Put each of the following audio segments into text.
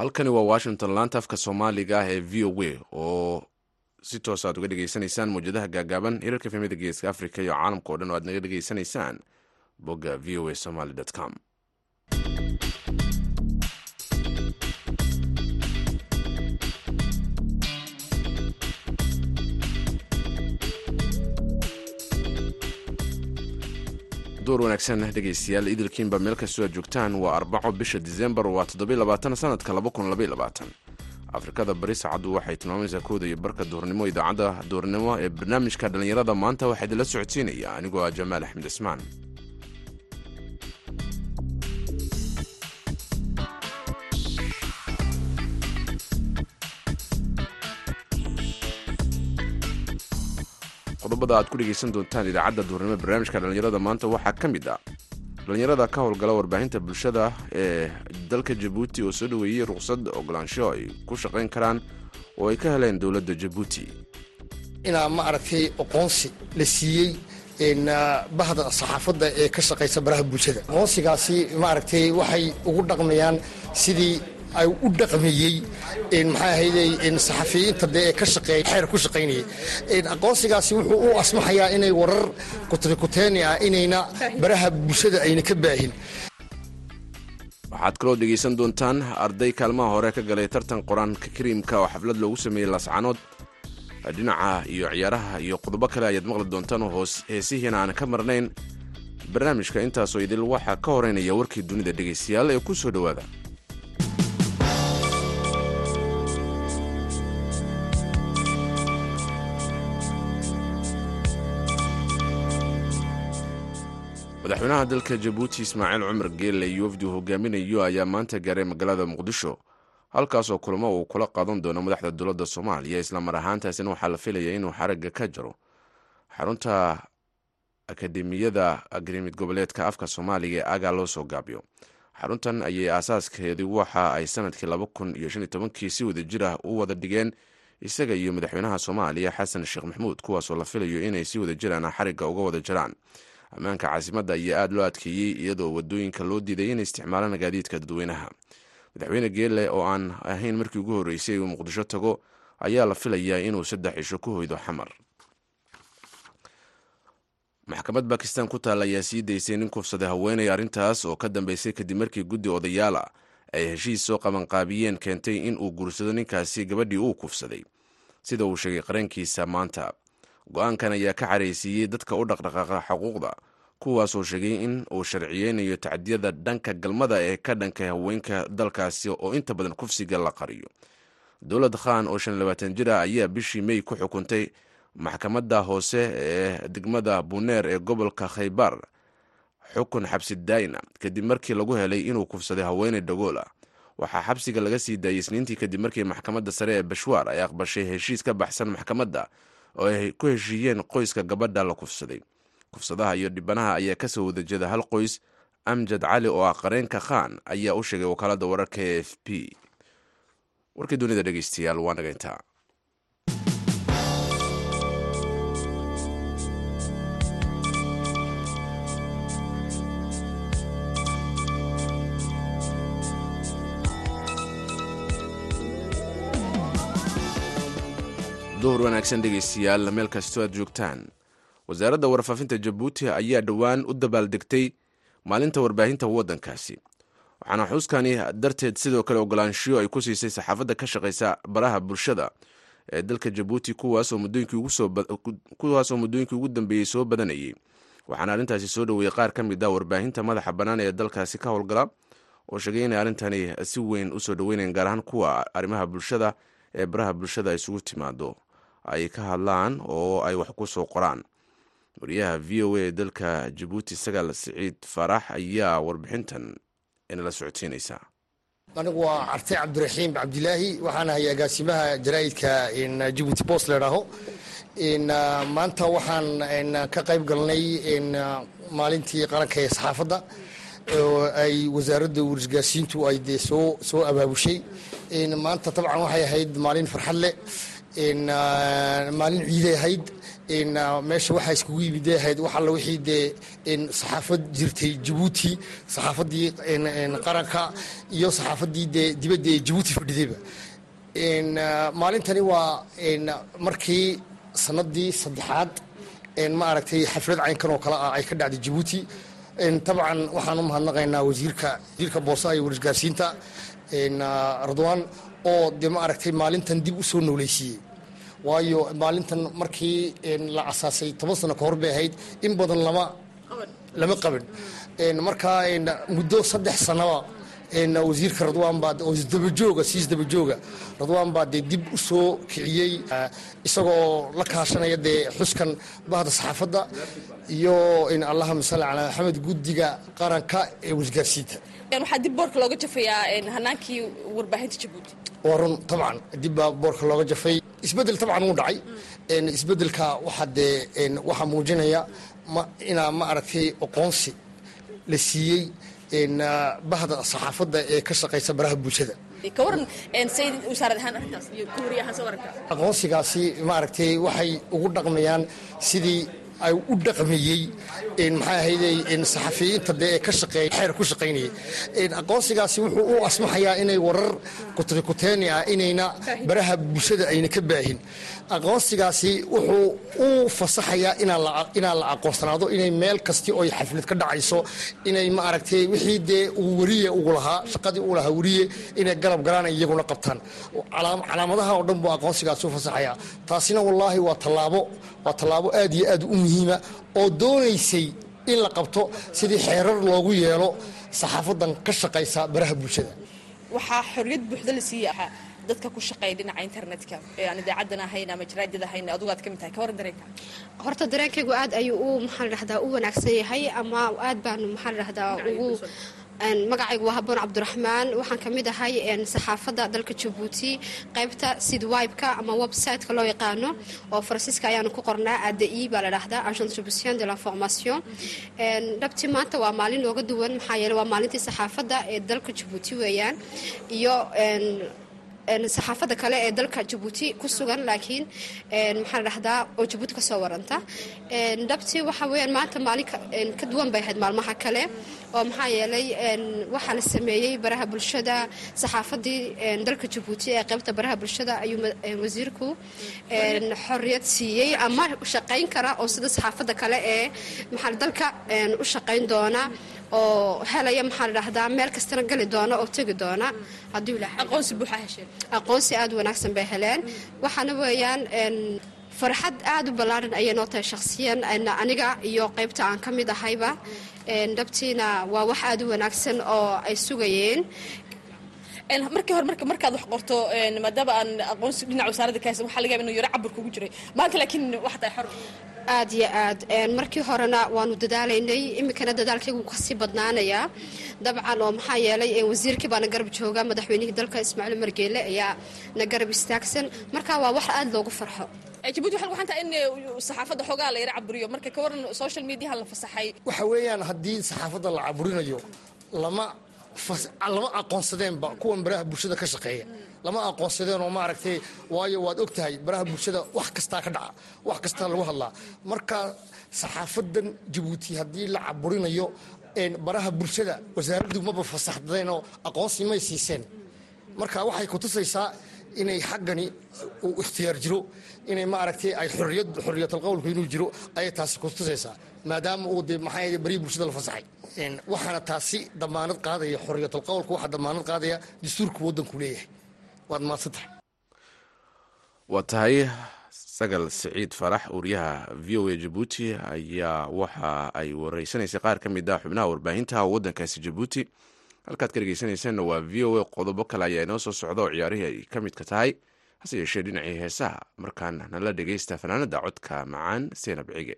halkani waa washington laanta afka soomaaliga ah ee v o a oo si toos aad uga dhegeysanaysaan mawjadaha gaagaaban hirarka fimida geeska africa iyo caalamka o dhan oo aad naga dhegeysanaysaan bogga v o a somaly com door wanaagsan dhegeystayaal idilkiinba meel kastoo aad joogtaan waa arbaco bisha disembar waa sanadka afrikada bari saacaddu waxay tilmaamaysaa kooda iyo barka duurnimo idaacadda duurnimo ee barnaamijka dhallinyarada maanta waxaa idinla socodsiinaya anigoo ah jamaal axmed cismaan qodobada aad ku dhegeysan doontaan idaacadda duurnimo barnaamijka dhallinyarada maanta waxaa ka mid ah dhallinyarada ka howlgala warbaahinta bulshada ee dalka jabuuti oo soo dhoweeyey ruqsad ogolaansho ay ku shaqayn karaan oo ay ka heleen dowladda jabuuti. Inaa ma aragtay aqoonsi la siiyey bahda saxaafadda ee ka shaqaysa baraha bulshada? Aqoonsigaasi ma aragtay waxay ugu dhaqmayaan sidii ay u dhaqmayey maxaa ahayday saxafiyiinta dee ee ka shaqeeya xeer ku shaqaynayay aqoonsigaasi wuxuu u asmaxayaa inay warar kutrikuteeni ah inayna baraha bulshada ayna ka baahin. Waxaad kaloo dhegaysan doontaan arday kaalmaha hore ka galay tartan qur'aanka kariimka oo xaflad loogu sameeyey lascanood dhinaca iyo ciyaaraha iyo qodobo kale ayaad maqli doontaan oo heesihiina aan ka marnayn. Barnaamijka intaasoo idil waxaa ka horeynaya warkii dunida dhegaystayaal ee ku soo dhowaada madaxweynaha dalka jabuuti ismaaciil cumar geelle iyo wafdi uu hogaaminayo ayaa maanta gaaray magaalada muqdisho halkaasoo kulamo uu kula qaadan doono madaxda dowladda soomaaliya. Islamar ahaantaasina waxaa la filaya inuu xaragga ka jaro xarunta akademiyada agrimid goboleedka afka soomaaliga ee aga loo soo gaabiyo. Xaruntan ayay aasaaskeedii waxa ay sannadkii laba kun iyo shan iyo tobankii si wada jir ah u wada dhigeen isaga iyo madaxweynaha soomaaliya xasan sheekh maxamuud kuwaasoo la filayo inay si wada jiraan xarigga uga wada jiraan ammaanka caasimadda ayaa aada loo adkeeyey iyadoo waddooyinka loo diiday inay isticmaalaan gaadiidka dadweynaha. Madaxweyne geele oo aan ahayn markii ugu horreysay uu muqdisho tago ayaa la filayaa inuu saddex cisho ku hoydo xamar. Maxkamad bakistan ku taalla ayaa sii daysay nin kufsaday haweenay arrintaas oo ka dambeysay kadib markii guddi odayaala ay heshiis soo qabanqaabiyeen keentay in uu guursado ninkaasi gabadhii uu kufsaday. Sida uu sheegay qarankiisa maanta go'aankan ayaa ka caraysiiyey dadka u dhaqdhaqaaqa xuquuqda kuwaasoo sheegay in uu sharciyeynayo tacdiyada dhanka galmada ee ka dhanka haweenka dalkaasi oo inta badan kufsiga la qariyo. Dowlad khan oo shan labaatan jir ah ayaa bishii mey ku xukuntay maxkamadda hoose ee degmada buneer ee gobolka khaybar xukun xabsi daayna kadib markii lagu helay inuu kufsaday haweeney dhagoola waxaa xabsiga laga sii daayey isniintii kadib markii maxkamadda sare ee bashwaar ay aqbashay heshiis ka baxsan maxkamadda oo ay ku heshiiyeen qoyska gabadha la kufsaday. Kufsadaha iyo dhibanaha ayaa ka soo wadajeeda hal qoys amjad cali oo ah qareenka khan ayaa u sheegay wakaalada wararka e f p. Warkii dunida dhegeystayaal waa duhur wanaagsan dhegeystayaal meel kastoo aad joogtaan. Wasaaradda warfaafinta jabuuti ayaa dhowaan u dabaaldegtay maalinta warbaahinta waddankaasi. Waxaana xuskani darteed sidoo kale ogolaanshiyo ay ku siisay saxaafadda ka shaqaysa baraha bulshada ee dalka jabuuti kuwaasoo muddooyinkii ugu dambeeyey soo badanayay. Waxaana arrintaasi soo dhoweeyey qaar ka mid ah warbaahinta madaxa bannaan ee dalkaasi ka howlgala oo sheegay inay arrintani si weyn u soo dhoweynayan gaar ahaan kuwa arrimaha bulshada ee baraha bulshada isugu timaado ay ka hadlaan oo ay wax ku soo qoraan. Wariyaha v o a ee dalka jabuuti sagaal siciid faarax ayaa warbixintan inala socodsiinaysaa anigu waa carte cabdiraxiim cabdilaahi waxaan ahay agaasimaha jaraa'idka jabuuti bost ledhaaho maanta waxaan ka qayb galnay maalintii qaranka ee saxaafadda oo ay wasaaradda warisgaasiintu ay dee soo soo abaabushay. Maanta tabcan waxay ahayd maalin farxad leh maalin ciiday ahayd meesha waxaa iskugu yimid dee ahayd wax alla wixii dee saxaafad jirtay jabuuti saxaafaddii qaranka iyo saxaafaddii dee dibadda ee jabuuti fadhidayba. Maalintani waa markii sanadii saddexaad ma aragtay xaflad caynkan oo kale ah ay ka dhacday jabuuti tabcan waxaan u mahadnaqaynaa wasiirka wasiirka boosaha iyo warisgaarsiinta radwan oo dee ma aragtay maalintan dib u soo nooleysiiyey waayo maalintan markii la asaasay toban sano ka hor bay ahayd in badan lama lama qaban markaa muddo saddex sanaba wasiirka radwan baa oo isdabajooga si isdabajooga radwan baa dib u soo kiciyey isagoo la kaashanaya dee xuskan bahda saxaafadda iyo allahuma salli calaa maxamed guddiga qaranka ee wasgaarsiinta waxaa dib boorka looga jafayaa hanaankii warbaahinta jabuuti. Waa run tabcan dib baa boorka looga jafay. Isbedel tabcan wuu dhacay. Isbedelka waxaa dee waxaa muujinaya inaa ma aragtay aqoonsi la siiyey bahda saxaafadda ee ka shaqaysa baraha bulshada. Aqoonsigaasi ma aragtay waxay ugu dhaqmayaan sidii ay u dhaqmayey maxaa ahayday saxafiyiinta dee ee ka shaqeeya xeer ku shaqaynayay aqoonsigaasi wuxuu u asmaxayaa inay warar kutrikuteeni ah inayna baraha bulshada ayna ka baahin. Aqoonsigaasi wuxuu u fasaxayaa inaa la aqoonsanaado inay meel kasti oy xaflad ka dhacayso inay ma aragtay wixii dee uu wariye ugu lahaa shaqadii uu lahaa wariye inay galab galaan ay iyaguna qabtaan. Calaamadaha oo dhan buu aqoonsigaasi u fasaxayaa. Taasina wallaahi waa tallaabo waa tallaabo aad iyo aad u muhiima oo doonaysay in la qabto sidii xeerar loogu yeelo saxaafadan ka shaqaysa baraha bulshada. Waxaa xorriyad buuxda la siiya dadka ku shaqeeya dhinaca internetka. Ee aan idaacadan ahayn ama jaraadada ahayn adigu aad ka mid tahay. Ka waran dareenka. Horta dareenkaygu aad ayuu u maxaa la dhahdaa u wanaagsan yahay ama aad baanu maxaa la dhahdaa ugu magacaygu waa haboon cabdiraxmaan. Waxaan ka mid ahay saxaafadda dalka jabuuti qaybta sidwibeka ama websiteka loo yaqaano oo faransiiska ayaanu ku qornaa adi baa la dhahdaa agence jubusien de l'information. Dhabti maanta waa maalin looga duwan maxaa yeele waa maalintii saxaafadda ee dalka jabuuti weeyaan. Iyo saxaafadda kale ee dalka jabuuti ku sugan laakiin maxaa la dhahdaa oo jabuuti ka soo waranta. Dhabti waxa weyaan maanta maalin ka duwan bay ahayd maalmaha kale oo maxaa yeelay waxaa la sameeyey baraha bulshada saxaafaddii dalka jabuuti ee qaybta baraha bulshada ayuu wasiirku xorriyad siiyey ama shaqayn kara oo sida saxaafadda kale ee maxaa dalka u shaqayn doona oo helaya maxaa la dhahdaa meel kastana geli doona oo tegi doona. Aqoonsi aada wanaagsan bay heleen. Waxaana weeyaan farxad aada u ballaaran ayay noo tahay shakhsiyan aniga iyo qaybta aan ka mid ahayba. Dhabtiina waa wax aada u wanaagsan oo ay sugayeen. Markii hore marka markaad wax qorto maadaama aan aqoonsi dhinaca wasaaradda ka haysan waxaa laga yaba inuu yaro cabir kugu jiray. Maanta laakiin wax tahay xor aad iyo aad. Markii horena waanu dadaalaynay iminkana dadaalkaygu ka sii badnaanayaa dabcan oo maxaa yeelay wasiirkii baa na garab jooga madaxweynihii dalka ismaaciil margeele ayaa na garab istaagsan. Marka waa wax aada loogu farxo. Jabuuti waxay waxaan tahay in saxaafadda xoogaa la yara caburiyo. Marka ka waran social mediaha la fasaxay. Waxa weeyaan haddii saxaafadda la caburinayo lama lama aqoonsadeenba kuwan baraha bulshada ka shaqeeya lama aqoonsadeen oo maaragtay waayo waad og baraha bulshada wax kastaa ka dhaca wax kastaa lagu hadlaa. Marka saxaafadan jabuuti haddii la caburinayo baraha bulshada wasaaraddu maba fasaxdeenoo aqoonsi may siiseen. Marka waxay kutusaysaa inay xaggani uu ikhtiyaar jiro inay maaragtay ay xorriyad xorriyatalqowlku inuu jiro ayay taasi kutusaysaa maadaama uu de maxaa barihii bulshada la fasaxay. Waxaana taasi damaanad qaadaya xorriyatalqowlka waxaa damaanad qaadaya dastuurka waddanku leeyahay waa tahay sagal siciid farax wariyaha v o a jabuuti ayaa waxa ay wareysanaysay qaar ka mid ah xubnaha warbaahinta waddankaasi jabuuti halkaad ka dhegeysanaysaanna waa v o a qodobo kale ayaa inoo soo socda oo ciyaarihii ay ka midka tahay hase yeeshee dhinacii heesaha. Markaana nala dhegeysta fanaanada codka macaan seenab cige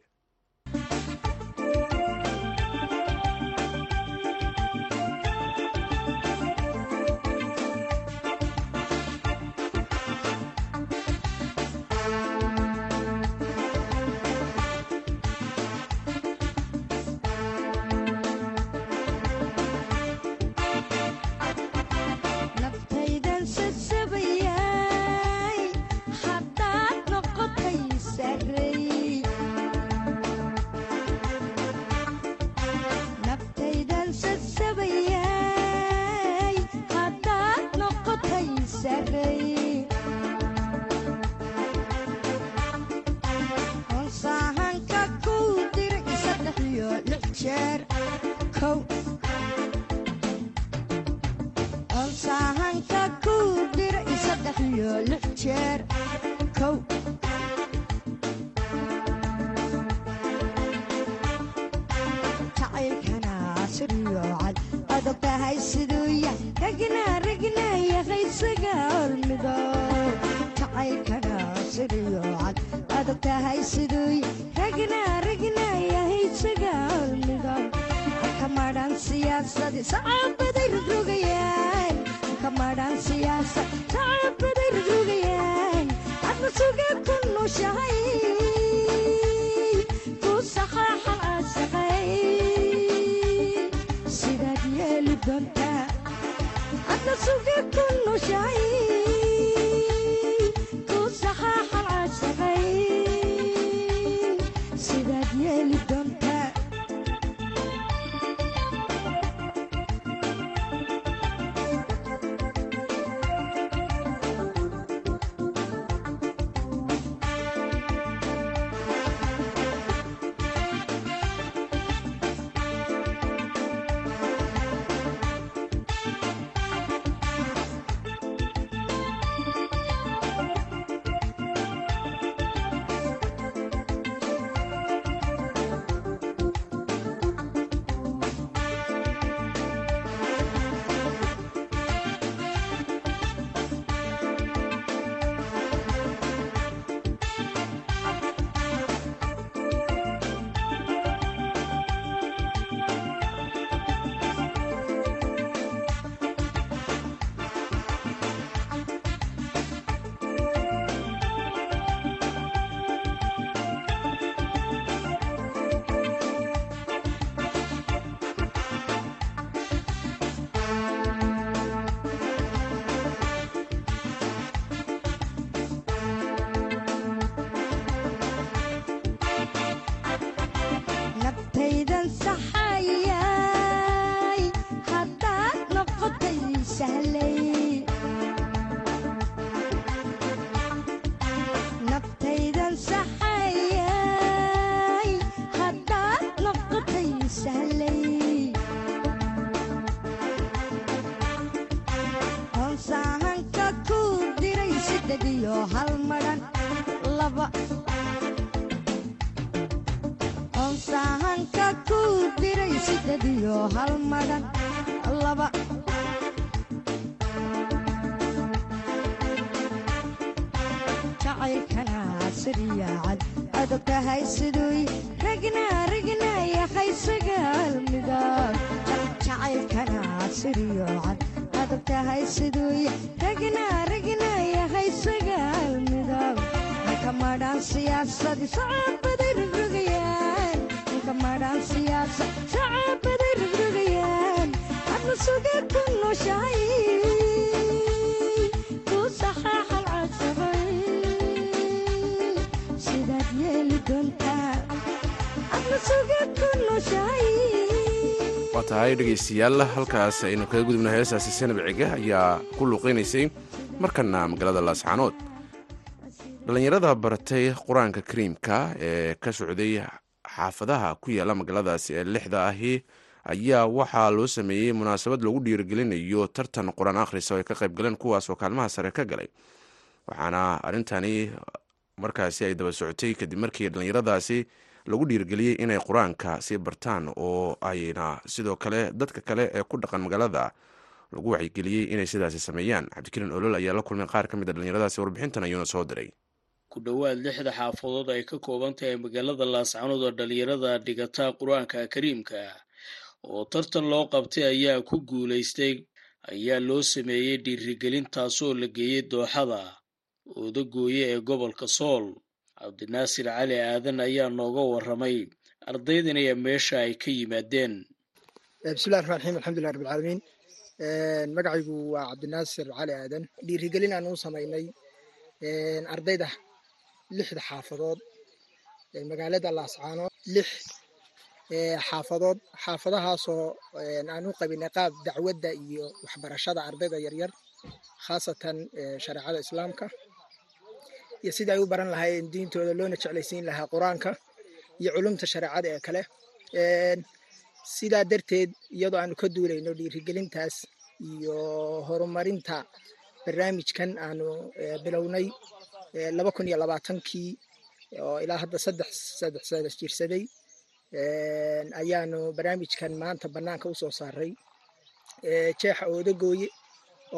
doontaa adna suga ku nushahay onsaahanka ku diray siddeed iyo hal madhan laba. Jacaylkana siriya cad adag tahay siduu ragna ragna yaqaysaga halmidood jacaylkana siriyo cad adag tahay siduu ragna waa tahay dhegaystayaal halkaas aynu kaga gudubna heestaasi sanab cige ayaa ku luuqaynaysay markana magaalada laascaanood dhallinyarada baratay qur'aanka kariimka ee ka socday xaafadaha ku yaalla magaaladaasi ee lixda ahi ayaa waxaa loo sameeyey munaasabad lagu dhiirigelinayo tartan qur'aan akhrisa oo ay ka qayb galeen kuwaasoo kaalmaha sare ka galay. Waxaana arrintani markaasi ay daba socotay kadib markii dhallinyaradaasi lagu dhiirigeliyey inay qur'aanka sii bartaan oo ayna sidoo kale dadka kale ee ku dhaqan magaalada lagu waxyigeliyey inay sidaasi sameeyaan. Cabdikariin olol ayaa la kulmay qaar ka mid a dhallinyaradaasi warbixintan ayuuna soo diray ku dhowaad lixda xaafadood ay ka kooban tahay magaalada laascanood oo dhalinyarada dhigata qur'aanka kariimka. Oo tartan loo qabtay ayaa ku guulaystay ayaa loo sameeyey dhiirigelin taasoo la geeyey dooxada oodagooye ee gobolka sool. Cabdinaasir cali aadan ayaa nooga waramay ardaydan iyo meesha ay ka yimaadeen. Bismillahi raxmaan raxiim rabbilcaalamiin magacaygu waa cabdinaasir cali aadan. Dhiirigelin aan u samaynay ardayda lixda xaafadood magaalada laascaanood lix xaafadood xaafadahaasoo aan u qabinay qaab dacwadda iyo waxbarashada ardayda yaryar khaasatan shareecada islaamka. Iyo sidai ay u baran lahaayeen diintooda loona jeclaysiin lahaa qur'aanka iyo culumta shareecada ee kale. Sidaa darteed iyadoo aanu ka duulayno dhiirigelintaas iyo horumarinta barnaamijkan aanu bilownay laba kun iyo labaatankii oo ilaa hadda saddex saddex saddex jirsaday ayaanu barnaamijkan maanta bannaanka u soo saaray. Jeexa oodagooye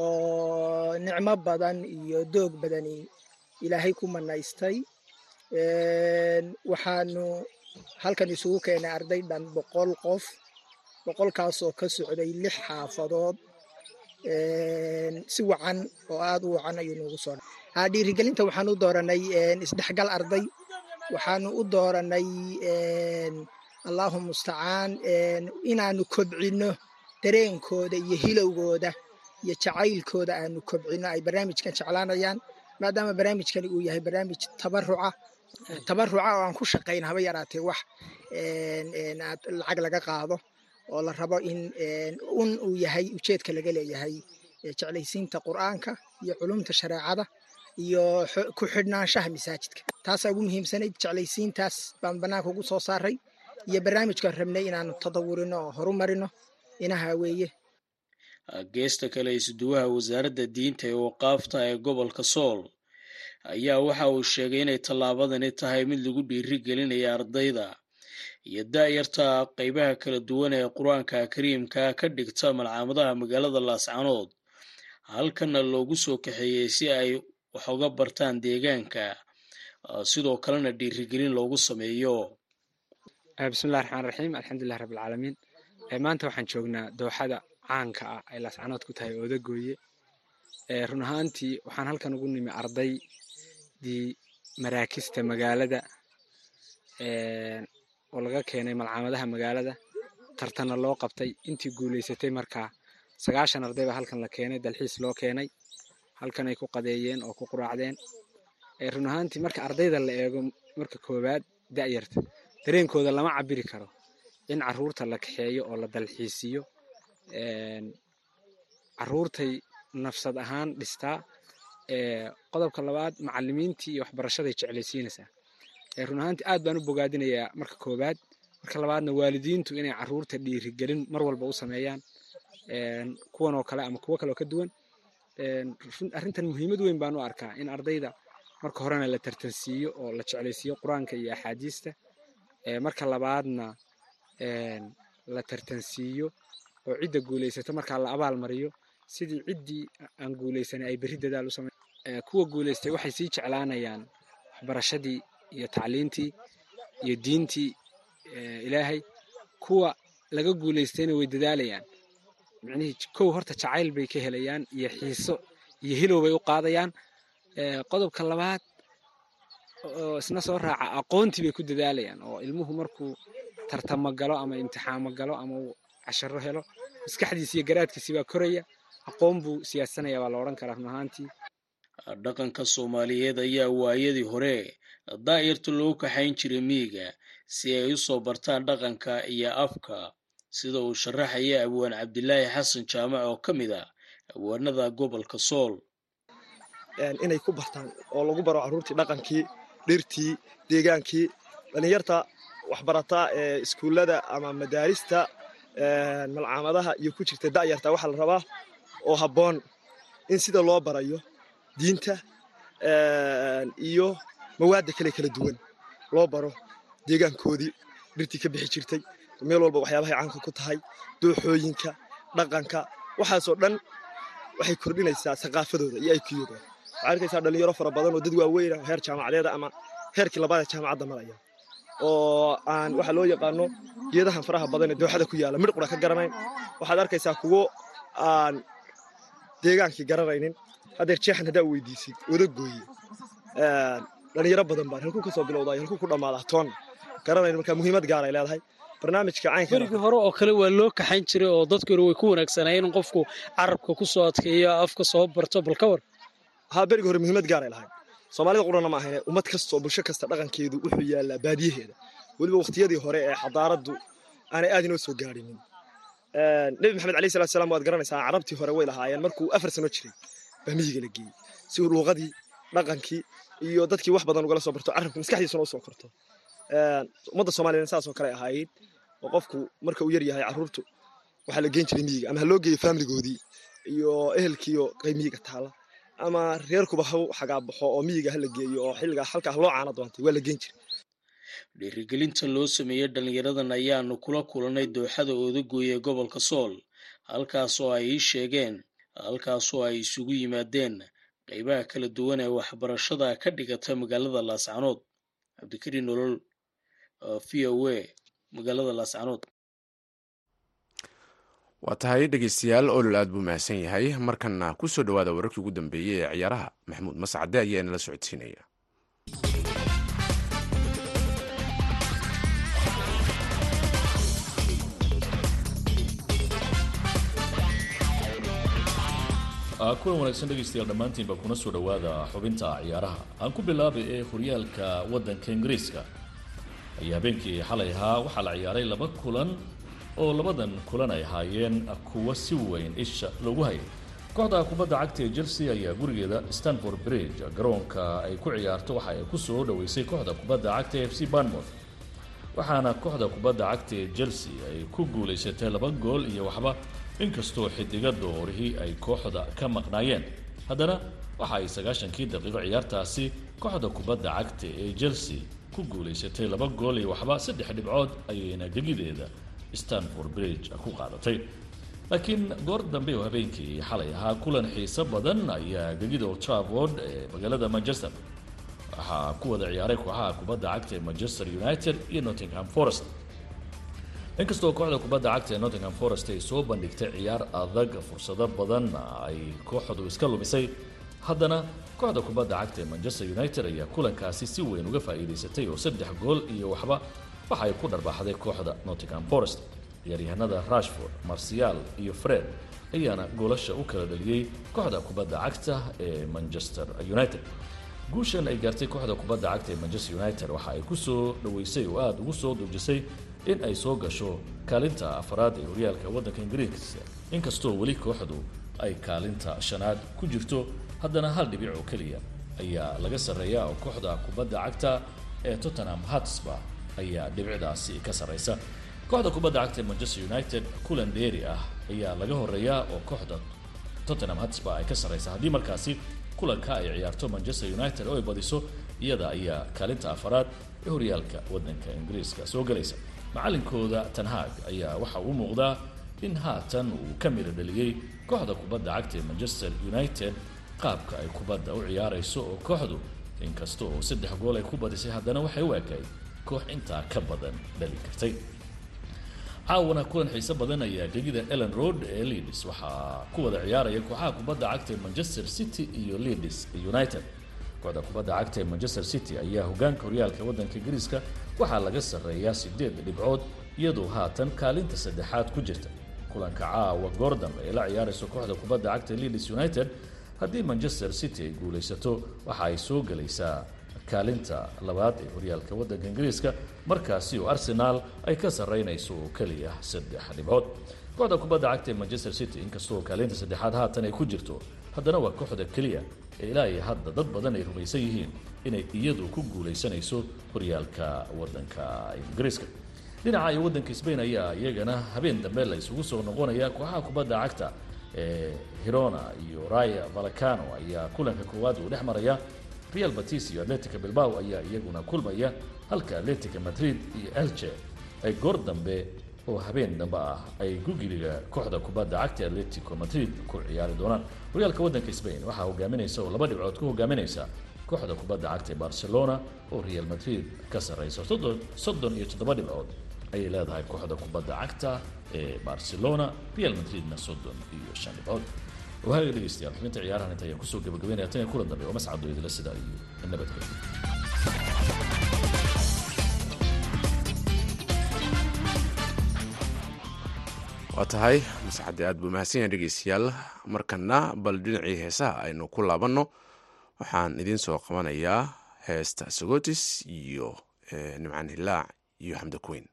oo nicmo badan iyo doog badani ilaahay ku manaystay. Waxaanu halkan isugu keenay arday dhan boqol qof boqolkaasoo ka socday lix xaafadood si wacan oo aada u wacan ayuu noogu soo dhiirigelinta waxaan u dooranay isdhexgal arday. Waxaanu u dooranay allahu mustacaan inaanu kobcino dareenkooda iyo hilowgooda iyo jacaylkooda aanu kobcino. Ay barnaamijkan jeclaanayaan maadaama barnaamijkani uu yahay barnaamij tabaruca tabaruca oo aan ku shaqayn haba yaraatee wax lacag laga qaado oo la rabo in un uu yahay ujeedka laga leeyahay jeclaysiinta qur'aanka iyo culumta shareecada iyo ku xidhnaanshaha masaajidka. Taasaa ugu muhiimsanayd jeclaysiintaas baan bannaanka ugu soo saaray iyo barnaamijkaan rabnay inaanu tadawurino oo horumarino inaha weeye geesta kale isuduwaha wasaaradda diinta ee waqaafta ee gobolka sool ayaa waxa uu sheegay inay tallaabadani tahay mid lagu dhiiri gelinaya ardayda iyo daa'yarta qaybaha kala duwan ee qur'aanka kariimka ka dhigta malcaamadaha magaalada laascanood halkana loogu soo kaxeeyey si ay wax uga bartaan deegaanka. Sidoo kalena dhiirigelin loogu sameeyo. Bismillahi raxmaan raxiim alxamdulilah rabbilcaalamiin maanta waxaan joognaa dooxada caanka ah ay laascanood ku tahay oodagooye run ahaantii waxaan halkan ugu nimi ardaydii maraakista magaalada oo laga keenay malcaamadaha magaalada. Tartana loo qabtay intii guulaysatay markaa sagaashan arday baa halkan la keenay dalxiis loo keenay halkan ay ku qadeeyeen oo ku quraacdeen. Run ahaantii marka ardayda la eego marka koowaad da'yarta dareenkooda lama cabiri karo in carruurta la kaxeeyo oo la dalxiisiyo. Caruurtay nafsad ahaan dhistaa. Qodobka labaad macalimiintii iyo waxbarashaday jeclaysiinaysaa run ahaantii aad baan u bogaadinayaa marka koowaad. Marka labaadna waalidiintu inay carruurta dhiirigelin mar walba u sameeyaan kuwan oo kale ama kuwo kale oo ka duwan. Arrintan muhiimad weyn baan u arkaa in ardayda marka horena la tartansiiyo oo la jeclaysiiyo qur'aanka iyo axaadiista. Marka labaadna la tartansiiyo oo cidda guulaysata markaa la abaal sidii ciddii aan guulaysanay ay berri dadaal u samey kuwa guulaystay waxay sii jeclaanayaan waxbarashadii iyo tacliintii iyo diintii ilaahay kuwa laga guulaystayna way dadaalayaan. Micnihii kow horta jacayl bay ka helayaan iyo xiiso iyo hilow bay u qaadayaan. Qodobka labaad oo isna soo raaca aqoontii bay ku dadaalayaan oo ilmuhu markuu tartamo galo ama imtixaamo galo ama uu casharo helo maskaxdiisi iyo garaadkiisi baa koraya aqoon buu siyaasanaya baa la odhan karaa run ahaantii dhaqanka soomaaliyeed ayaa waayadii hore daa'irta loo kaxayn jiray miyiga si ay u soo bartaan dhaqanka iyo afka sida uu sharaxaya abwaan cabdilaahi xasan jaamac oo ka mid ah abwaanada gobolka sool. Inay ku bartaan oo lagu baro carruurtii dhaqankii dhirtii deegaankii dhallinyarta waxbarata ee iskuullada ama madaarista malcaamadaha iyo ku jirta da'yarta waxaa la rabaa oo habboon in sida loo barayo diinta iyo mawaadda kale kala duwan. Loo baro deegaankoodii dhirtii ka bixi jirtay. Meel walba waxyaabahay caanka ku tahay dooxooyinka dhaqanka. Waxaasoo dhan waxay kordhinaysaa saqaafadooda iyo aykiyooda waxaa arkaysaa dhalinyaro fara badan oo dad waaweyn heer jaamacadeeda ama heerkii labaad ee jaamacadda maraya oo aan waxa loo yaqaano geedahan faraha badan ee dooxada ku yaalla midh qura ka garanayn waxaad arkaysaa kuwo aan deegaankii garanaynin haddeer jeexan haddaa weydiisid odagooye dhalinyaro badan baan halkuu ka soo bilowdaa halkuu ku dhammaadaa toon. Garanayn marka muhiimad gaar ay leedahay. Barnaamijka caynka berigii hore oo kale waa loo kaxayn jiray oo dadku hore way ku wanaagsanayeen in qofku carabka ku soo adkeeyo afka soo barto bal ka war. Haa berigii hore muhiimad gaar ay lahayd soomaalida qurana ma ahayne ummad kastoo bulsho kasta dhaqankeedu wuxuu yaallaa baadiyaheeda weliba waqtiyadii hore ee xadaaraddu aanay aad inoo soo gaadhinin nebi maxamed alayhi salatu salaam waad garanaysaa carabtii hore way lahaayeen markuu afar sano jiray baa miyiga la geeyey si uu luuqadii dhaqankii iyo dadkii wax badan ugala soo barto carabka maskaxdiisuna u korto. Ummadda soomaaliyana saas oo kale ahaayeen oo qofku marka uu yar yahay carruurtu waxaa la geen jiray miyiga. Ama ha loo faamiligoodii iyo ehelkiiyo qayb miyiga taala. Ama reerkuba ha xagaabaxo oo miyiga ha la geeyo oo xilligaa halkaa loo caana doontay waa la geen jiray. Dhiirigelinta loo sameeyey dhallinyaradan ayaanu kula kulannay dooxada oodagooy ee gobolka sool halkaasoo ay ii sheegeen halkaasoo ay isugu yimaadeen qaybaha kala duwan ee waxbarashada ka dhigata magaalada laascanood cabdikariin nolol v o a magaalada laascanood waa tahay dhegeystayaal olol aad buu mahadsan yahay. Markanna ku soo dhowaada wararkii ugu dambeeyey ee ciyaaraha maxamuud mascade ayaa inala socodsiinaya kulan wanaagsan dhegaystayaal dhammaantiinba kuna soo dhowaada xubinta ciyaaraha. Aan ku bilaabay ee horyaalka waddanka ingiriiska. Ayaa habeenkii xalay ahaa waxaa la ciyaaray laba kulan oo labadan kulan ay ahaayeen kuwa si weyn isha loogu hayay. Kooxda kubadda cagta ee chelsea ayaa gurigeeda stanford bridge garoonka ay ku ciyaarto waxa ay ku soo dhoweysay kooxda kubadda cagta ee f c barnmouth waxaana kooxda kubadda cagta ee chelsea ay ku guulaysatay laba gool iyo waxba inkastoo xidiga doorihii ay kooxda ka maqnaayeen haddana waxa ay sagaashankii daqiiqo ciyaartaasi kooxda kubadda cagta ee chelsea ku guulaysatay laba gool iyo waxba saddex dhibcood ayayna gegideeda stanford bridge ku qaadatay. Laakiin goor dambe oo habeenkii xalay ahaa kulan xiiso badan ayaa gegida old trafford ee magaalada manchester waxaa ku wada ciyaaray kooxaha kubadda cagta ee manchester united iyo nottingham forest inkastoo kooxda kubadda cagta ee nottingham forest ay soo bandhigtay ciyaar adag fursado badan ay kooxdu iska lumisay. Haddana kooxda kubadda cagta ee manchester united ayaa kulankaasi si weyn uga faa'iidaysatay oo saddex gool iyo waxba waxa ay ku dharbaaxday kooxda nottingham forest. Ciyaaryahanada rashford marcial iyo fred ayaana goolasha u kala dhaliyey kooxda kubadda cagta ee manchester united. Guushan ay gaartay kooxda kubadda cagta ee manchester united waxa ay ku soo dhoweysay oo aada ugu soo duujisay in ay soo gasho kaalinta afaraad ee horyaalka waddanka ingiriiska. Inkastoo weli kooxdu ay kaalinta shanaad ku jirto haddana hal dhibic oo keliya ayaa laga sarreeyaa oo kooxda kubadda cagta ee tottenham hotspur ayaa dhibicdaasi ka sarreysa. Kooxda kubadda cagta ee manchester united kulan dheeri ah ayaa laga horeeyaa oo kooxda tottenham hotspur ay ka sarreysa. Haddii markaasi kulanka ay ciyaarto manchester united oo ay badiso iyada ayaa kaalinta afaraad ee horyaalka waddanka ingiriiska soo gelaysa macalinkooda tanhaag ayaa waxa uu muuqdaa in haatan uu ka midho dhaliyey kooxda kubadda cagta ee manchester united. Qaabka ay kubadda u ciyaarayso oo kooxdu inkasta oo saddex gool ay ku badisay haddana waxay u ekay koox intaa ka badan dhali kartay. Caawana kulan xiise badan ayaa gegida ellen road ee leeds. Waxaa ku wada ciyaaraya kooxaha kubadda cagta ee manchester city iyo leeds united kooxda kubadda cagta ee manchester city ayaa hogaanka horyaalka waddanka ingiriiska waxaa laga sarreeyaa sideed dhibcood iyadoo haatan kaalinta saddexaad ku jirta kulanka caawa gordon ee la ciyaarayso kooxda kubadda cagta leeds united haddii manchester city ay guulaysato waxa ay soo gelaysaa kaalinta labaad ee horyaalka waddanka ingiriiska markaasi oo arsenal ay ka sarreynayso oo keliya saddex dhibcood kooxda kubadda cagta ee manchester city inkastoo kaalinta saddexaad haatan ay ku jirto haddana waa kooxda keliya ee ilaa iyo hadda dad badan ay rumaysan yihiin inay iyadu ku guulaysanayso horyaalka waddanka ingiriiska. Dhinaca iyo waddanka sbain ayaa iyagana habeen dambe la isugu soo noqonaya. Kooxaha kubadda cagta ee hirona iyo raya valacano ayaa kulanka koowaad uu dhex maraya. Real batis iyo atletica bilbao ayaa iyaguna kulmaya. Halka atletica madrid iyo elche ay goor dambe oo habeen dambe ah ay gugiliga kooxda kubadda cagta atletico madrid ku ciyaari doonaan. Horyaalka waddanka spain waxaa hogaaminaysa oo laba dhibcood ku hogaaminaysa kooxda kubadda cagta ee barcelona oo real madrid ka sarreysa soddon iyo toddoba dhibcood ayay leedahay kooxda kubadda cagta ee barcelona real madridna soddon iyo shan dhibcood. Waaga dhegeystayaal xubinta ciyaarahan inta ayaan ku soo gabagabeynaya tan iyo kulan dambe oo mascado idila sidaa iyo nabadgelyo waa tahay masxadde aad buu mahadsan yahay dhegeystayaal. Markana bal dhinacii heesaha aynu ku laabanno waxaan idiin soo qabanayaa heesta sagotis iyo nimcan hilaac iyo xamda kuweyn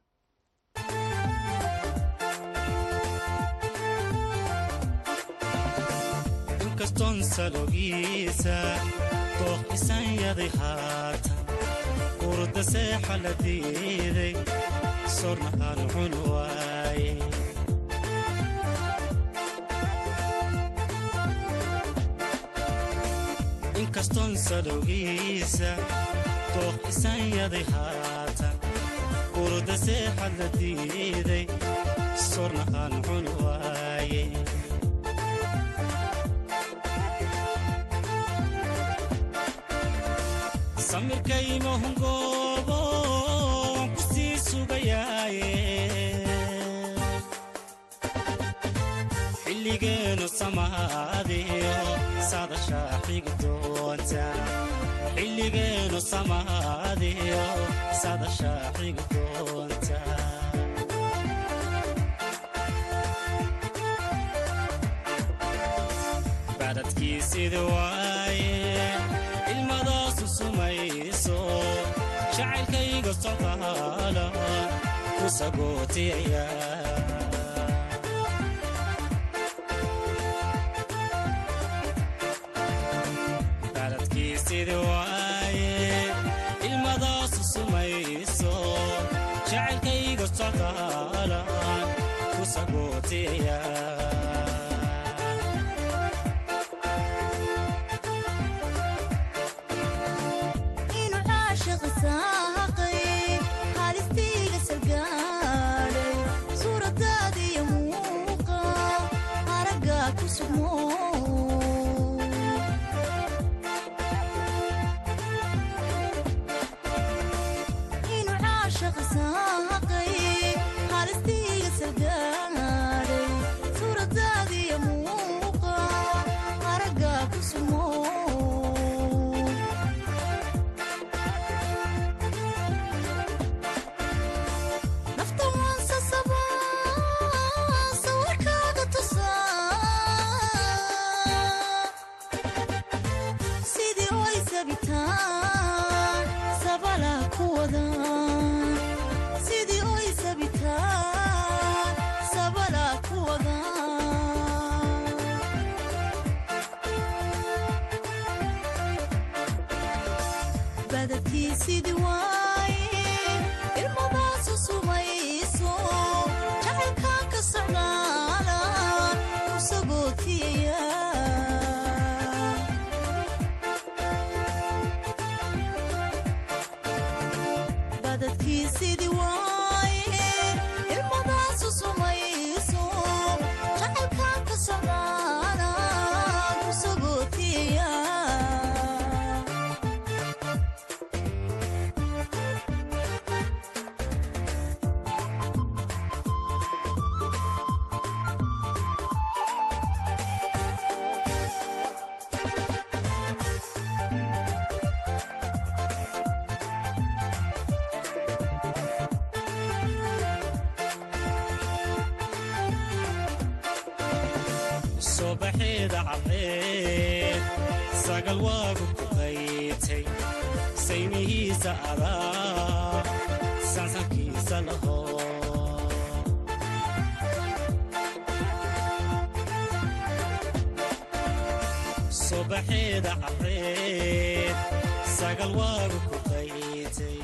inkastoon sadowgiisa dooq isanyaday haatan urda seexad doonta xilligeenu samaadiyo sadashaa xigi doonta badadkiisida waaye ilmadaasu sumayso jacaylkayga socdaala ku sagootiyaya sumayso jacaylkayga socdaala ku badadkii sidii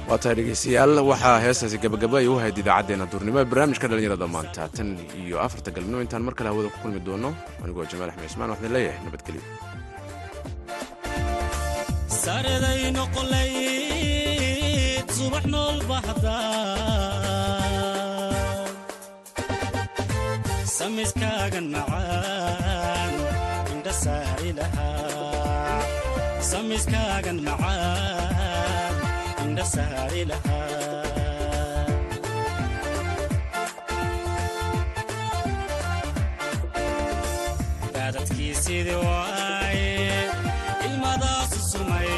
waa tahay dhegeystayaal waxaa heestaasi gabagaba ay u ahayd idaacaddeenna duurnimo ee barnaamijka dhallinyarada maanta. Tan iyo afarta galabnimo intaan mar kale hawada ku kulmi doono anigoo jamaal axmed cismaan waxaan leeyahay nabadgelyo samiskaagan macaan indha saari lahaa. Baadadkiisidii waaye ilmadaasu sumay.